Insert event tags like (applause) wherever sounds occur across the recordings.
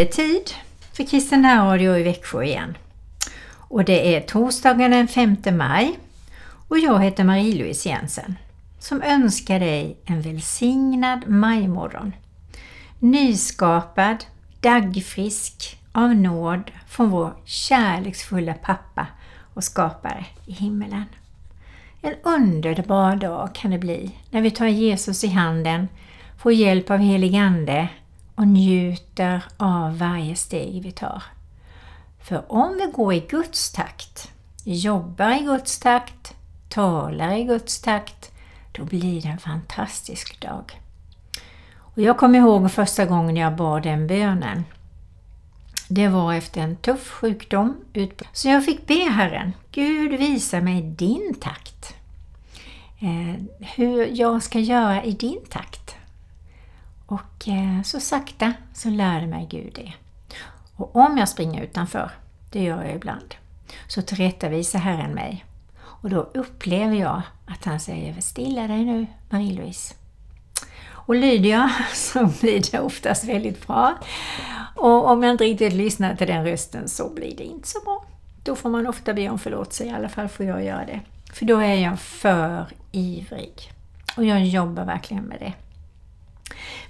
är det tid för Kristen Radio i Växjö igen. Och det är torsdagen den 5 maj och jag heter Marie-Louise Jensen som önskar dig en välsignad majmorgon. Nyskapad, daggfrisk av nåd från vår kärleksfulla pappa och skapare i himmelen. En underbar dag kan det bli när vi tar Jesus i handen, får hjälp av helig Ande och njuter av varje steg vi tar. För om vi går i Guds takt, jobbar i Guds takt, talar i Guds takt, då blir det en fantastisk dag. Och jag kommer ihåg första gången jag bad den bönen. Det var efter en tuff sjukdom. Så jag fick be Herren, Gud visa mig din takt. Eh, hur jag ska göra i din takt. Och eh, så sakta så lärde mig Gud det. Och om jag springer utanför, det gör jag ibland, så tillrättavisar Herren mig. Och då upplever jag att han säger Stilla dig nu Marie-Louise. Och lyder jag (laughs) så blir det oftast väldigt bra. Och om jag inte riktigt lyssnar till den rösten så blir det inte så bra. Då får man ofta be om förlåtelse, i alla fall får jag göra det. För då är jag för ivrig. Och jag jobbar verkligen med det.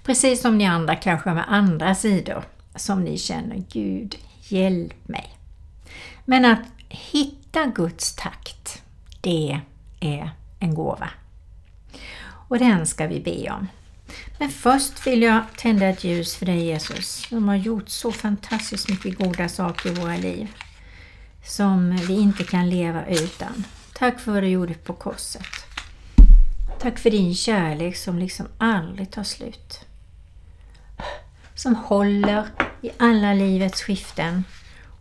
Precis som ni andra kanske med andra sidor som ni känner Gud, hjälp mig. Men att hitta Guds takt, det är en gåva. Och den ska vi be om. Men först vill jag tända ett ljus för dig Jesus, som har gjort så fantastiskt mycket goda saker i våra liv. Som vi inte kan leva utan. Tack för vad du gjorde på korset. Tack för din kärlek som liksom aldrig tar slut. Som håller i alla livets skiften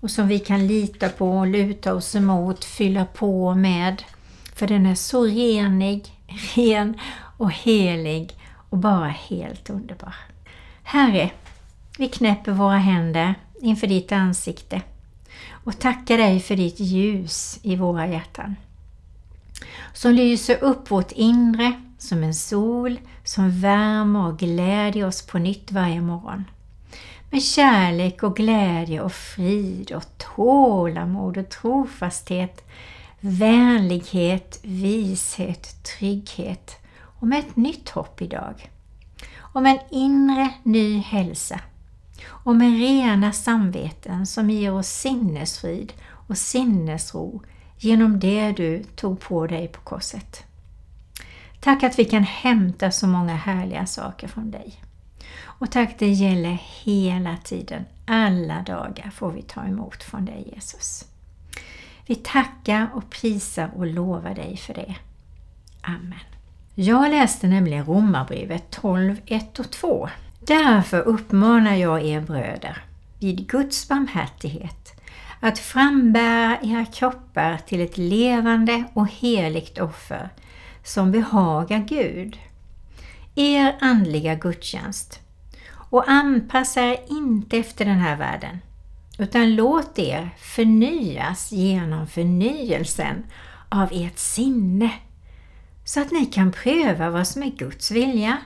och som vi kan lita på, luta oss emot, fylla på med. För den är så renig, ren och helig och bara helt underbar. Herre, vi knäpper våra händer inför ditt ansikte och tackar dig för ditt ljus i våra hjärtan. Som lyser upp vårt inre som en sol som värmer och glädjer oss på nytt varje morgon. Med kärlek och glädje och frid och tålamod och trofasthet, vänlighet, vishet, trygghet och med ett nytt hopp idag. Om en inre ny hälsa och med rena samveten som ger oss sinnesfrid och sinnesro genom det du tog på dig på korset. Tack att vi kan hämta så många härliga saker från dig. Och tack det gäller hela tiden, alla dagar får vi ta emot från dig Jesus. Vi tackar och prisar och lovar dig för det. Amen. Jag läste nämligen Romarbrevet 12, 1 och 2. Därför uppmanar jag er bröder, vid Guds barmhärtighet, att frambära era kroppar till ett levande och heligt offer som behagar Gud, er andliga gudstjänst. Och anpassa er inte efter den här världen, utan låt er förnyas genom förnyelsen av ert sinne så att ni kan pröva vad som är Guds vilja,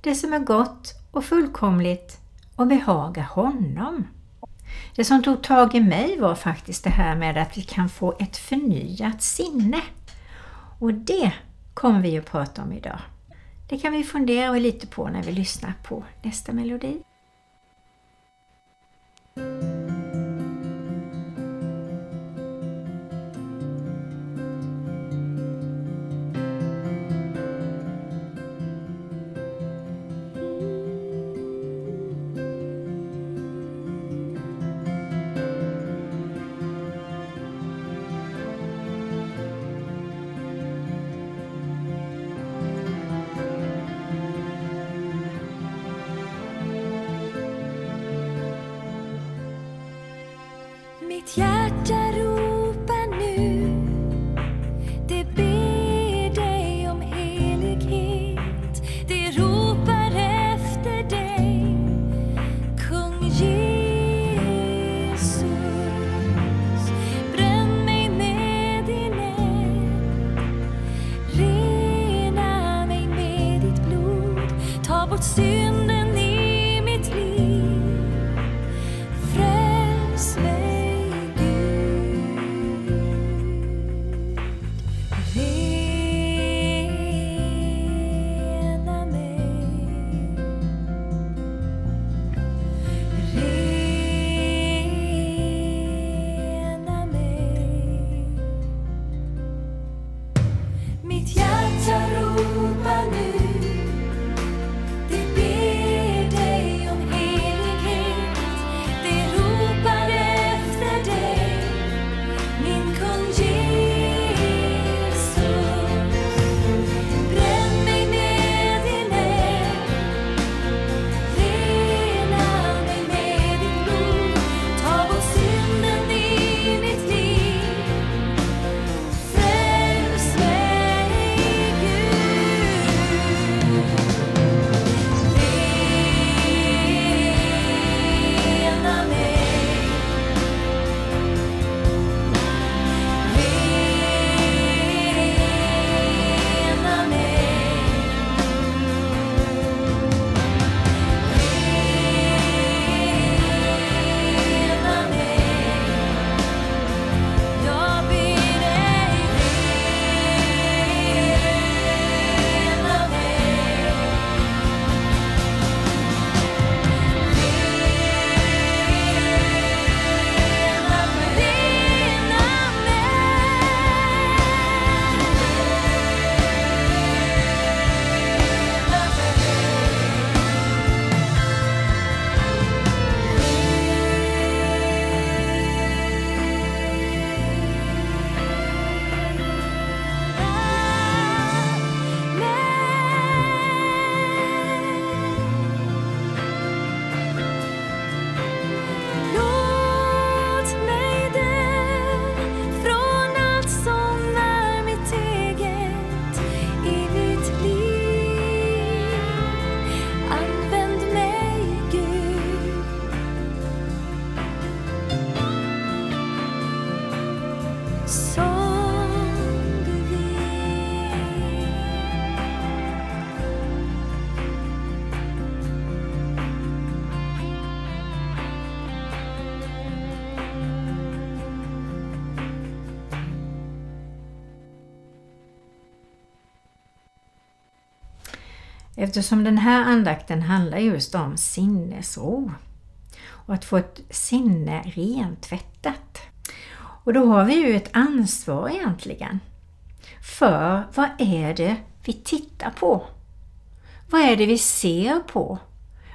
det som är gott och fullkomligt och behaga honom. Det som tog tag i mig var faktiskt det här med att vi kan få ett förnyat sinne. Och det kommer vi att prata om idag. Det kan vi fundera lite på när vi lyssnar på nästa melodi. 天。Eftersom den här andakten handlar just om sinnesro och att få ett sinne rentvättat. Och då har vi ju ett ansvar egentligen för vad är det vi tittar på? Vad är det vi ser på?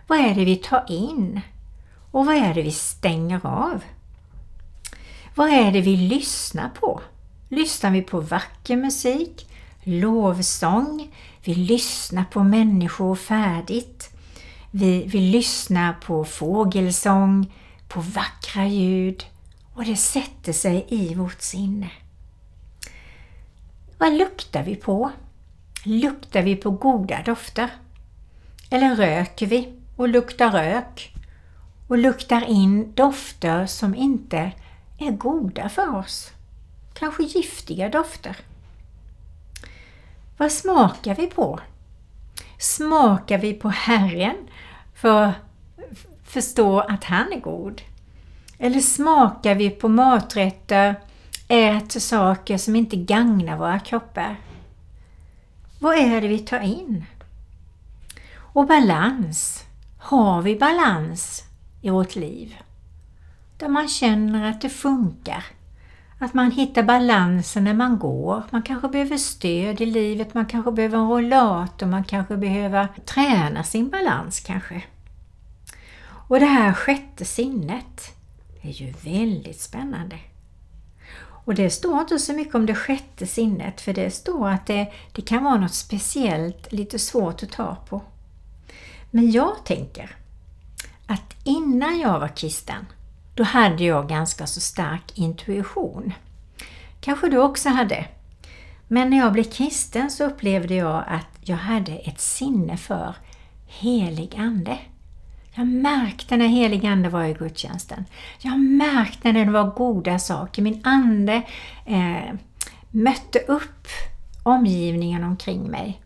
Vad är det vi tar in? Och vad är det vi stänger av? Vad är det vi lyssnar på? Lyssnar vi på vacker musik, lovsång, vi lyssnar på människor färdigt, vi, vi lyssnar på fågelsång, på vackra ljud och det sätter sig i vårt sinne. Vad luktar vi på? Luktar vi på goda dofter? Eller röker vi och luktar rök och luktar in dofter som inte är goda för oss? Kanske giftiga dofter. Vad smakar vi på? Smakar vi på Herren för att förstå att han är god? Eller smakar vi på maträtter, äter saker som inte gagnar våra kroppar? Vad är det vi tar in? Och balans. Har vi balans i vårt liv? Där man känner att det funkar. Att man hittar balansen när man går. Man kanske behöver stöd i livet, man kanske behöver en rollator, man kanske behöver träna sin balans kanske. Och det här sjätte sinnet är ju väldigt spännande. Och det står inte så mycket om det sjätte sinnet för det står att det, det kan vara något speciellt, lite svårt att ta på. Men jag tänker att innan jag var kristen, då hade jag ganska så stark intuition. Kanske du också hade. Men när jag blev kristen så upplevde jag att jag hade ett sinne för helig ande. Jag märkte när helig ande var i gudstjänsten. Jag märkte när det var goda saker. Min ande eh, mötte upp omgivningen omkring mig.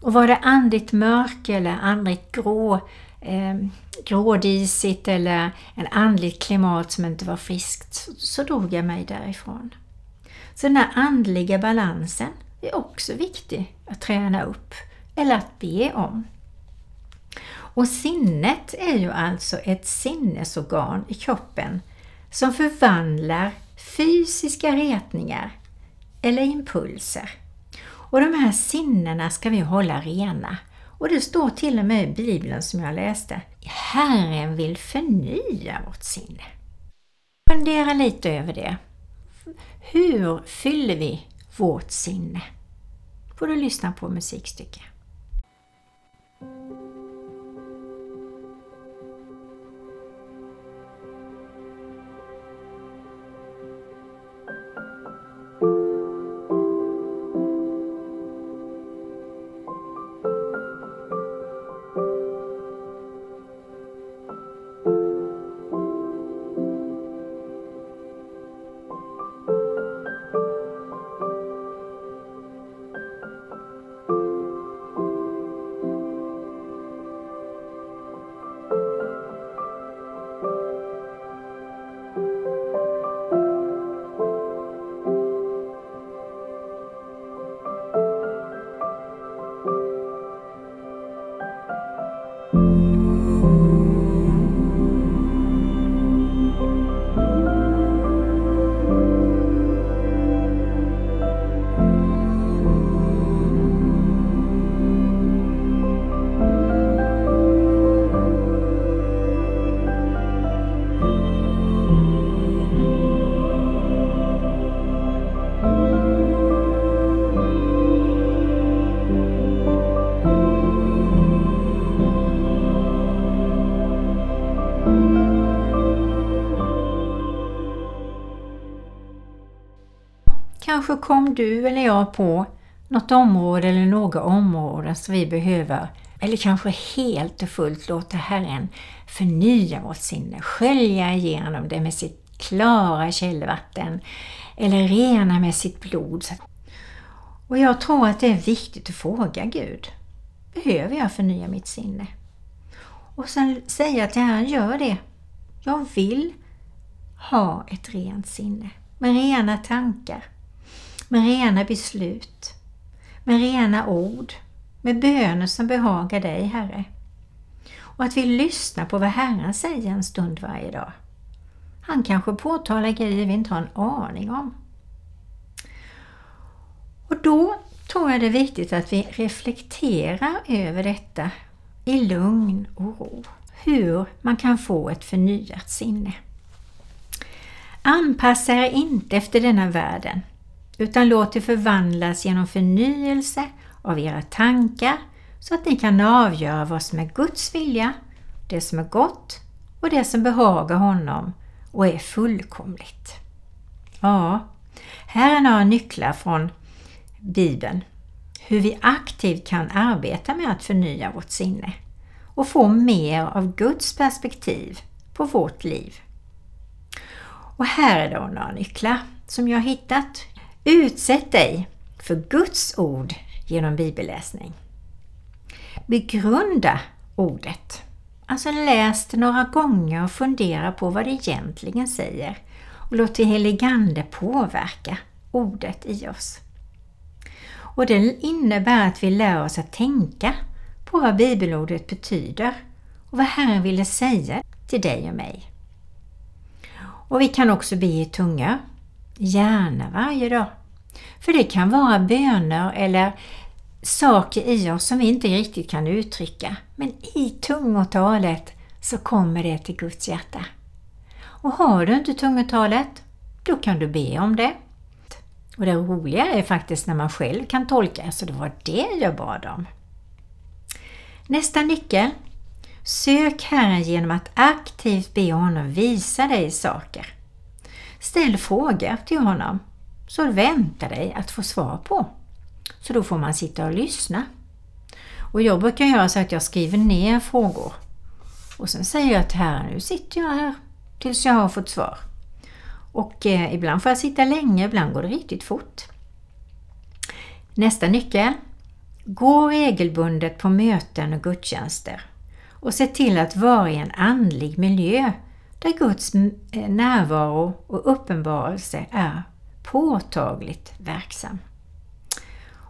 Och var det andligt mörker eller andligt grå, eh, grådisigt eller en andligt klimat som inte var friskt så, så drog jag mig därifrån. Så den här andliga balansen är också viktig att träna upp eller att be om. Och sinnet är ju alltså ett sinnesorgan i kroppen som förvandlar fysiska retningar eller impulser. Och de här sinnena ska vi hålla rena. Och det står till och med i Bibeln som jag läste. Herren vill förnya vårt sinne. Fundera lite över det. Hur fyller vi vårt sinne? Får du lyssna på musikstycket. Kanske kom du eller jag på något område eller några områden som vi behöver eller kanske helt och fullt låta Herren förnya vårt sinne, skölja igenom det med sitt klara källvatten eller rena med sitt blod. Och jag tror att det är viktigt att fråga Gud, behöver jag förnya mitt sinne? Och sen säga till Herren, gör det. Jag vill ha ett rent sinne med rena tankar, med rena beslut, med rena ord, med böner som behagar dig, Herre. Och att vi lyssnar på vad Herren säger en stund varje dag. Han kanske påtalar grejer vi inte har en aning om. Och då tror jag det är viktigt att vi reflekterar över detta i lugn och ro. Hur man kan få ett förnyat sinne. Anpassa er inte efter denna världen utan låt det förvandlas genom förnyelse av era tankar så att ni kan avgöra vad som är Guds vilja, det som är gott och det som behagar honom och är fullkomligt. Ja, här är några nycklar från Bibeln. Hur vi aktivt kan arbeta med att förnya vårt sinne och få mer av Guds perspektiv på vårt liv. Och här är då några nycklar som jag hittat. Utsätt dig för Guds ord genom bibelläsning. Begrunda ordet. Alltså läs det några gånger och fundera på vad det egentligen säger. Och låt det heligande påverka ordet i oss. Och det innebär att vi lär oss att tänka på vad bibelordet betyder och vad Herren ville säga till dig och mig. Och vi kan också be i tunga, gärna varje dag. För det kan vara böner eller saker i oss som vi inte riktigt kan uttrycka. Men i tungotalet så kommer det till Guds hjärta. Och har du inte tungotalet, då kan du be om det. Och det roliga är faktiskt när man själv kan tolka, så det var det jag bad om. Nästa nyckel. Sök Herren genom att aktivt be honom visa dig saker. Ställ frågor till honom så du väntar dig att få svar på. Så då får man sitta och lyssna. Och jag brukar göra så att jag skriver ner frågor. Och sen säger jag till Herren, nu sitter jag här tills jag har fått svar. Och eh, ibland får jag sitta länge, ibland går det riktigt fort. Nästa nyckel. Gå regelbundet på möten och gudstjänster och se till att vara i en andlig miljö där Guds eh, närvaro och uppenbarelse är påtagligt verksam.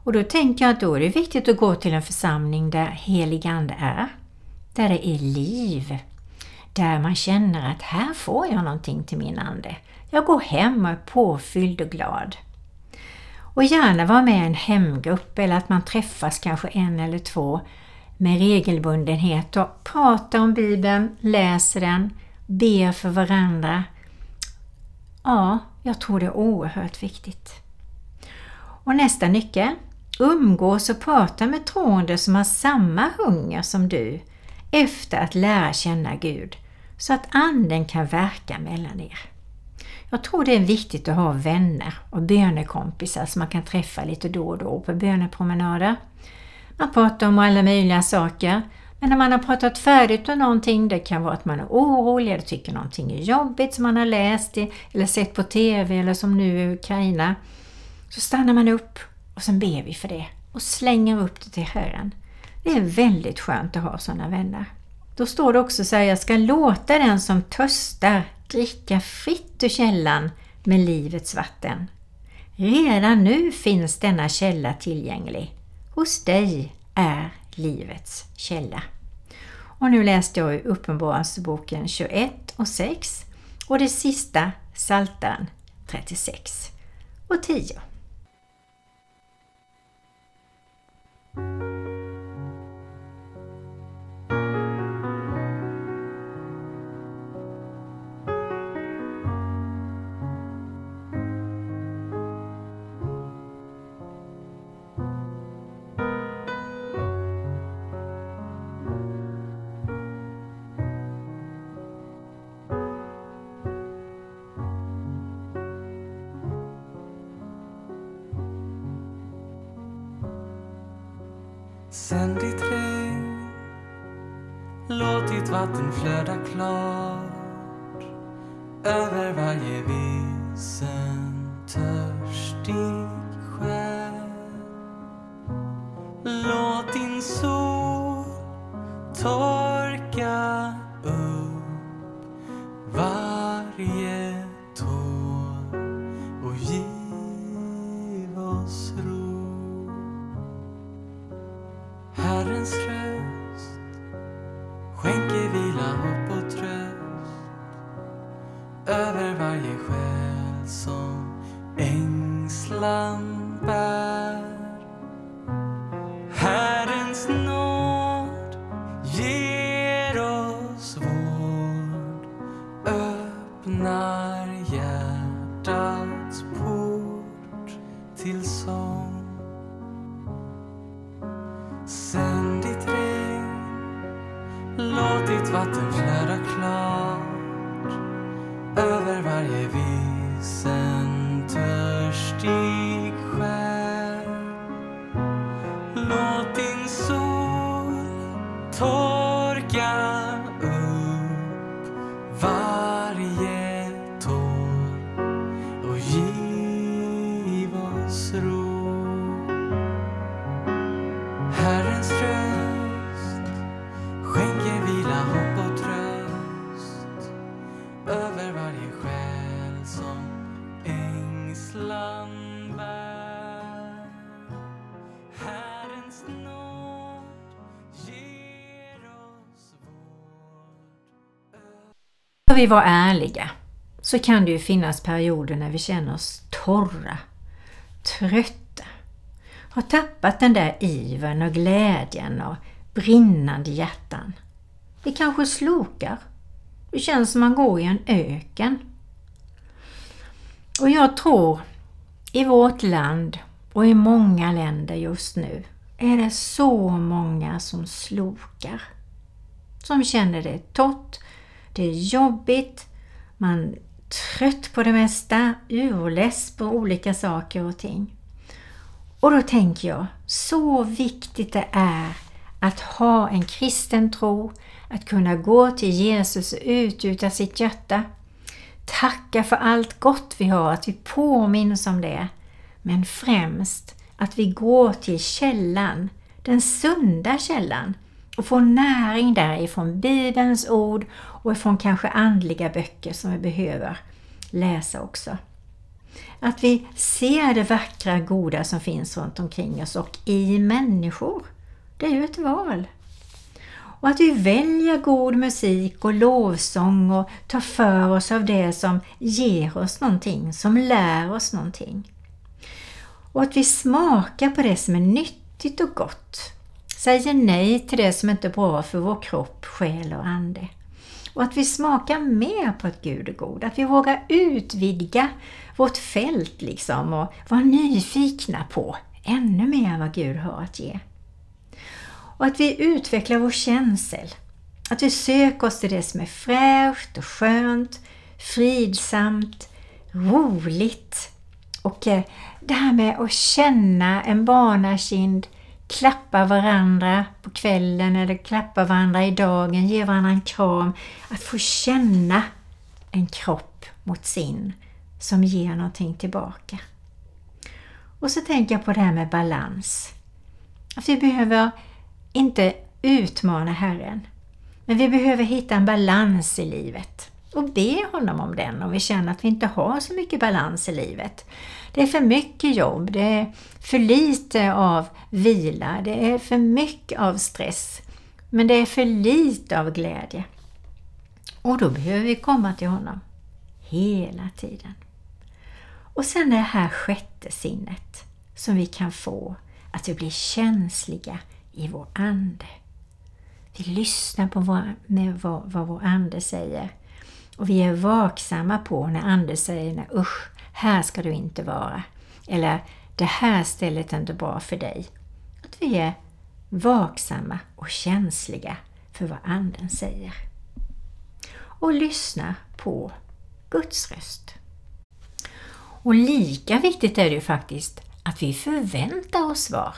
Och då tänker jag att då är det viktigt att gå till en församling där helig ande är, där det är liv, där man känner att här får jag någonting till min ande. Jag går hem och är påfylld och glad. Och gärna vara med i en hemgrupp eller att man träffas kanske en eller två med regelbundenhet och pratar om Bibeln, läser den, ber för varandra. Ja, jag tror det är oerhört viktigt. Och nästa nyckel. Umgås och prata med troende som har samma hunger som du efter att lära känna Gud så att Anden kan verka mellan er. Jag tror det är viktigt att ha vänner och bönekompisar som man kan träffa lite då och då på bönepromenader. Man pratar om alla möjliga saker, men när man har pratat färdigt om någonting, det kan vara att man är orolig eller tycker någonting är jobbigt som man har läst i, eller sett på TV eller som nu i Ukraina, så stannar man upp och sen ber vi för det och slänger upp det till Herren. Det är väldigt skönt att ha sådana vänner. Då står det också så här, jag ska låta den som törstar dricka fritt ur källan med livets vatten. Redan nu finns denna källa tillgänglig. Hos dig är livets källa. Och nu läste jag Uppenbarelseboken 21 och 6 och det sista Saltan 36 och 10. Vatten flöda klart över varje vilsen törstig själ. Låt din sol torka upp varje torka vi vara ärliga så kan det ju finnas perioder när vi känner oss torra, trötta, har tappat den där ivern och glädjen och brinnande hjärtan. Vi kanske slokar. Det känns som man går i en öken. Och jag tror i vårt land och i många länder just nu är det så många som slokar. Som känner det torrt, det är jobbigt, man är trött på det mesta, urless på olika saker och ting. Och då tänker jag, så viktigt det är att ha en kristen tro, att kunna gå till Jesus och utgjuta sitt hjärta. Tacka för allt gott vi har, att vi påminns om det. Men främst att vi går till källan, den sunda källan och få näring därifrån Bibelns ord och ifrån kanske andliga böcker som vi behöver läsa också. Att vi ser det vackra, goda som finns runt omkring oss och i människor. Det är ju ett val. Och att vi väljer god musik och lovsång och tar för oss av det som ger oss någonting, som lär oss någonting. Och att vi smakar på det som är nyttigt och gott. Säger nej till det som inte är bra för vår kropp, själ och ande. Och att vi smakar mer på att Gud är god. Att vi vågar utvidga vårt fält liksom och vara nyfikna på ännu mer vad Gud har att ge. Och att vi utvecklar vår känsel. Att vi söker oss till det som är fräscht och skönt, fridsamt, roligt. Och eh, det här med att känna en barnakind, klappa varandra på kvällen eller klappa varandra i dagen, ge varandra en kram. Att få känna en kropp mot sin som ger någonting tillbaka. Och så tänker jag på det här med balans. Att vi behöver inte utmana Herren, men vi behöver hitta en balans i livet och be honom om den om vi känner att vi inte har så mycket balans i livet. Det är för mycket jobb, det är för lite av vila, det är för mycket av stress, men det är för lite av glädje. Och då behöver vi komma till honom hela tiden. Och sen det här sjätte sinnet som vi kan få, att vi blir känsliga i vår ande. Vi lyssnar på vad, med vad, vad vår ande säger och vi är vaksamma på när ande säger nej, usch, här ska du inte vara. Eller det här stället är inte bra för dig. Att vi är vaksamma och känsliga för vad anden säger. Och lyssna på Guds röst. Och lika viktigt är det ju faktiskt att vi förväntar oss svar.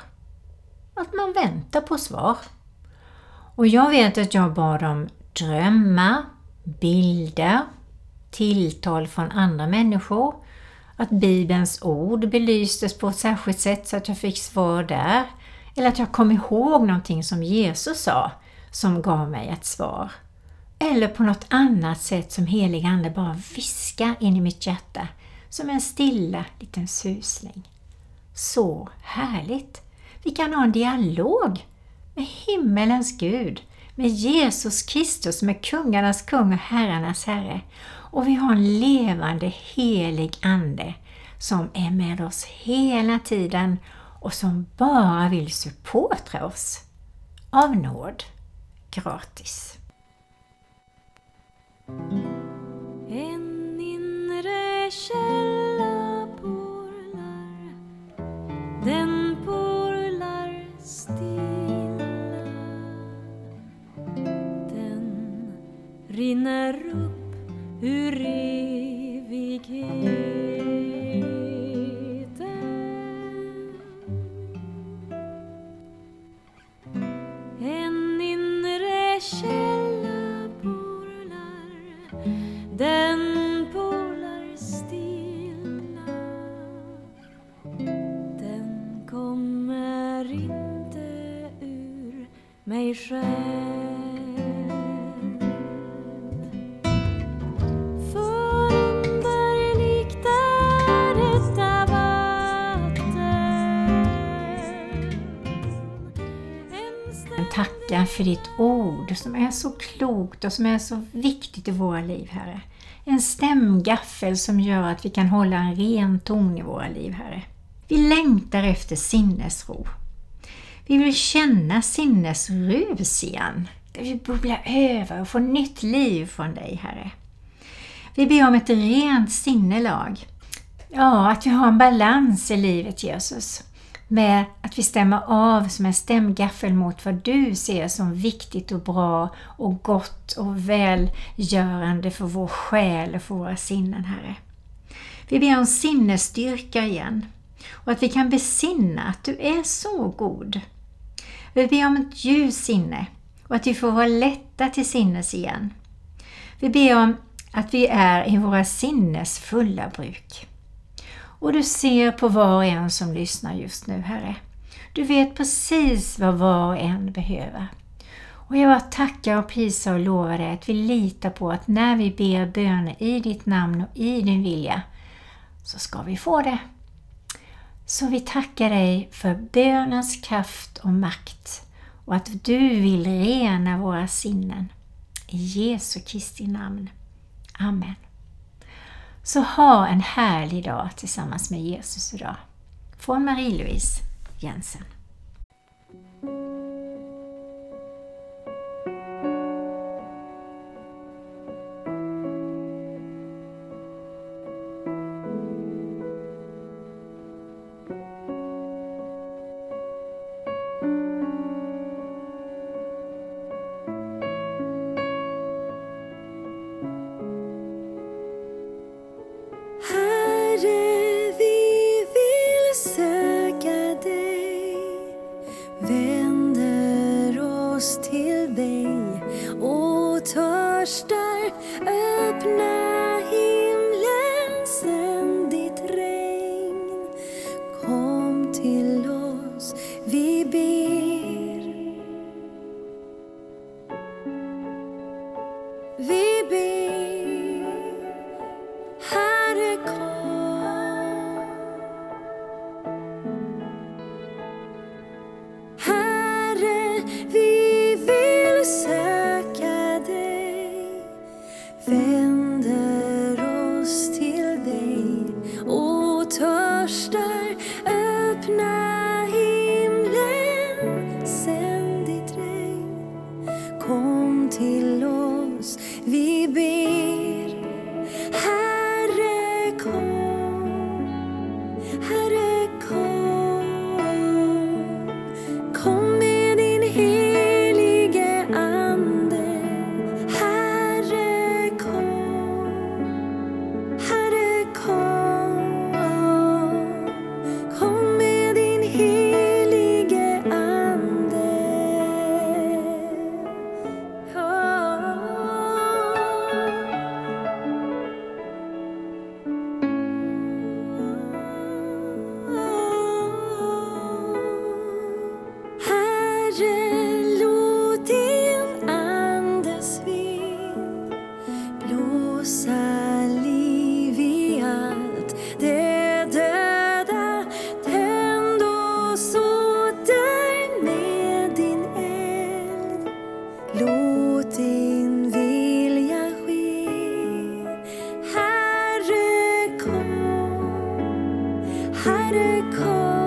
Att man väntar på svar. Och jag vet att jag bad om drömmar, bilder, tilltal från andra människor, att Bibelns ord belystes på ett särskilt sätt så att jag fick svar där, eller att jag kom ihåg någonting som Jesus sa som gav mig ett svar. Eller på något annat sätt som helig Ande bara viskar in i mitt hjärta som en stilla liten susning. Så härligt! Vi kan ha en dialog med himmelens Gud, med Jesus Kristus som är kungarnas kung och herrarnas herre. Och vi har en levande helig Ande som är med oss hela tiden och som bara vill supportra oss av nåd, gratis. En inre källa porlar, den porlar för ditt ord som är så klokt och som är så viktigt i våra liv, Herre. En stämgaffel som gör att vi kan hålla en ren ton i våra liv, Herre. Vi längtar efter sinnesro. Vi vill känna sinnesrus igen, där vi bubblar över och får nytt liv från dig, Herre. Vi ber om ett rent sinnelag. Ja, att vi har en balans i livet, Jesus. Med att vi stämmer av som en stämgaffel mot vad du ser som viktigt och bra och gott och välgörande för vår själ och för våra sinnen, Herre. Vi ber om sinnesstyrka igen och att vi kan besinna att du är så god. Vi ber om ett ljus sinne och att vi får vara lätta till sinnes igen. Vi ber om att vi är i våra sinnes fulla bruk. Och du ser på var och en som lyssnar just nu, Herre. Du vet precis vad var och en behöver. Och jag bara tackar och prisar och lovar dig att vi litar på att när vi ber böner i ditt namn och i din vilja så ska vi få det. Så vi tackar dig för bönens kraft och makt och att du vill rena våra sinnen. I Jesu Kristi namn. Amen. Så ha en härlig dag tillsammans med Jesus idag. Från Marie-Louise Jensen. Törstar öppnar. recall